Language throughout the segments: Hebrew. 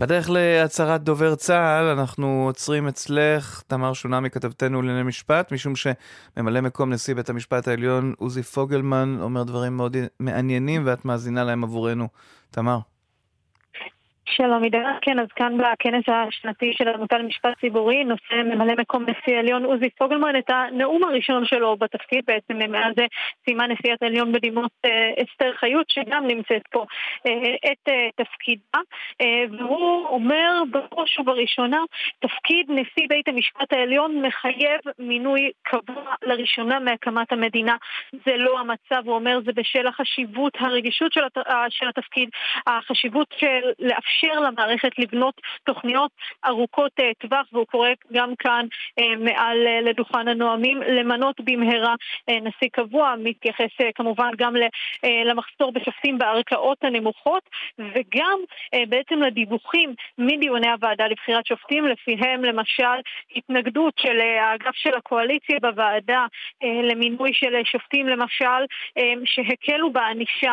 בדרך להצהרת דובר צה"ל, אנחנו עוצרים אצלך, תמר שונמי, כתבתנו לענייני משפט, משום שממלא מקום נשיא בית המשפט העליון עוזי פוגלמן אומר דברים מאוד מעניינים ואת מאזינה להם עבורנו. תמר. שלום עידן, כן, אז כאן בכנס השנתי של העמותה למשפט ציבורי נושא ממלא מקום נשיא העליון עוזי פוגלמן את הנאום הראשון שלו בתפקיד, בעצם מאז סיימה נשיאת העליון בדימות אה, אסתר חיות, שגם נמצאת פה אה, את אה, תפקידה, והוא אומר בראש ובראשונה, תפקיד נשיא בית המשפט העליון מחייב מינוי קבוע לראשונה מהקמת המדינה. זה לא המצב, הוא אומר, זה בשל החשיבות, הרגישות. של התפקיד, החשיבות של לאפשר לאפשר למערכת לבנות תוכניות ארוכות אה, טווח, והוא קורא גם כאן אה, מעל אה, לדוכן הנואמים. למנות במהרה נשיא קבוע, מתייחס כמובן גם למחסור בשופטים בערכאות הנמוכות, וגם בעצם לדיווחים מדיוני הוועדה לבחירת שופטים, לפיהם למשל התנגדות של האגף של הקואליציה בוועדה למינוי של שופטים למשל, שהקלו בענישה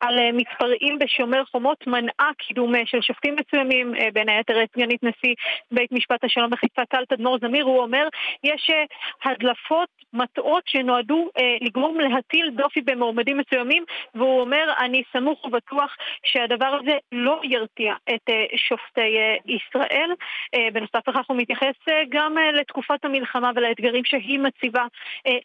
על מתפרעים בשומר חומות, מנעה מנעה קידום אה, של שופטים מסוימים, אה, בין היתר סגנית נשיא בית משפט השלום בחיפה טל תדמור זמיר, הוא אומר יש אה, הדלפות מטעות שנועדו לגרום להטיל דופי במועמדים מסוימים, והוא אומר אני סמוך ובטוח שהדבר הזה לא ירתיע את שופטי ישראל. בנוסף לכך הוא מתייחס גם לתקופת המלחמה ולאתגרים שהיא מציבה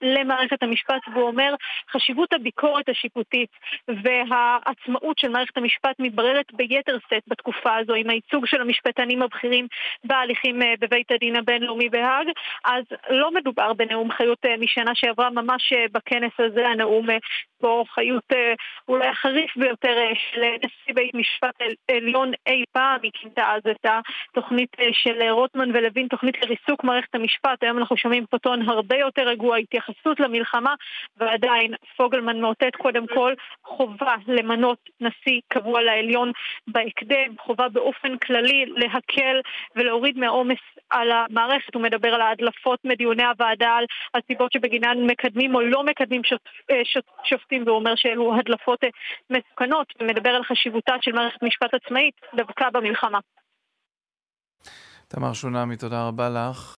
למערכת המשפט, והוא אומר חשיבות הביקורת השיפוטית והעצמאות של מערכת המשפט מתבררת ביתר שאת בתקופה הזו עם הייצוג של המשפטנים הבכירים בהליכים אה, בבית הדין הבינלאומי בהאג, אז לא מדובר בנאום חיות אה, משנה שעברה ממש אה, בכנס הזה, הנאום בו חיות אולי החריף ביותר של נשיא בית משפט עליון אי פעם, היא כינתה אז את התוכנית של רוטמן ולוין, תוכנית לריסוק מערכת המשפט, היום אנחנו שומעים פה טון הרבה יותר רגוע, התייחסות למלחמה, ועדיין פוגלמן מאותת קודם כל חובה למנות נשיא קבוע לעליון בהקדם, חובה באופן כללי להקל ולהוריד מהעומס על המערכת. הוא מדבר על ההדלפות מדיוני הוועדה, על הסיבות שבגינן מקדמים או לא מקדמים אה, שופטים, והוא אומר שאלו הדלפות אה, מסוכנות, ומדבר על חשיבותה של מערכת משפט עצמאית דווקא במלחמה. תמר שונמי, תודה רבה לך.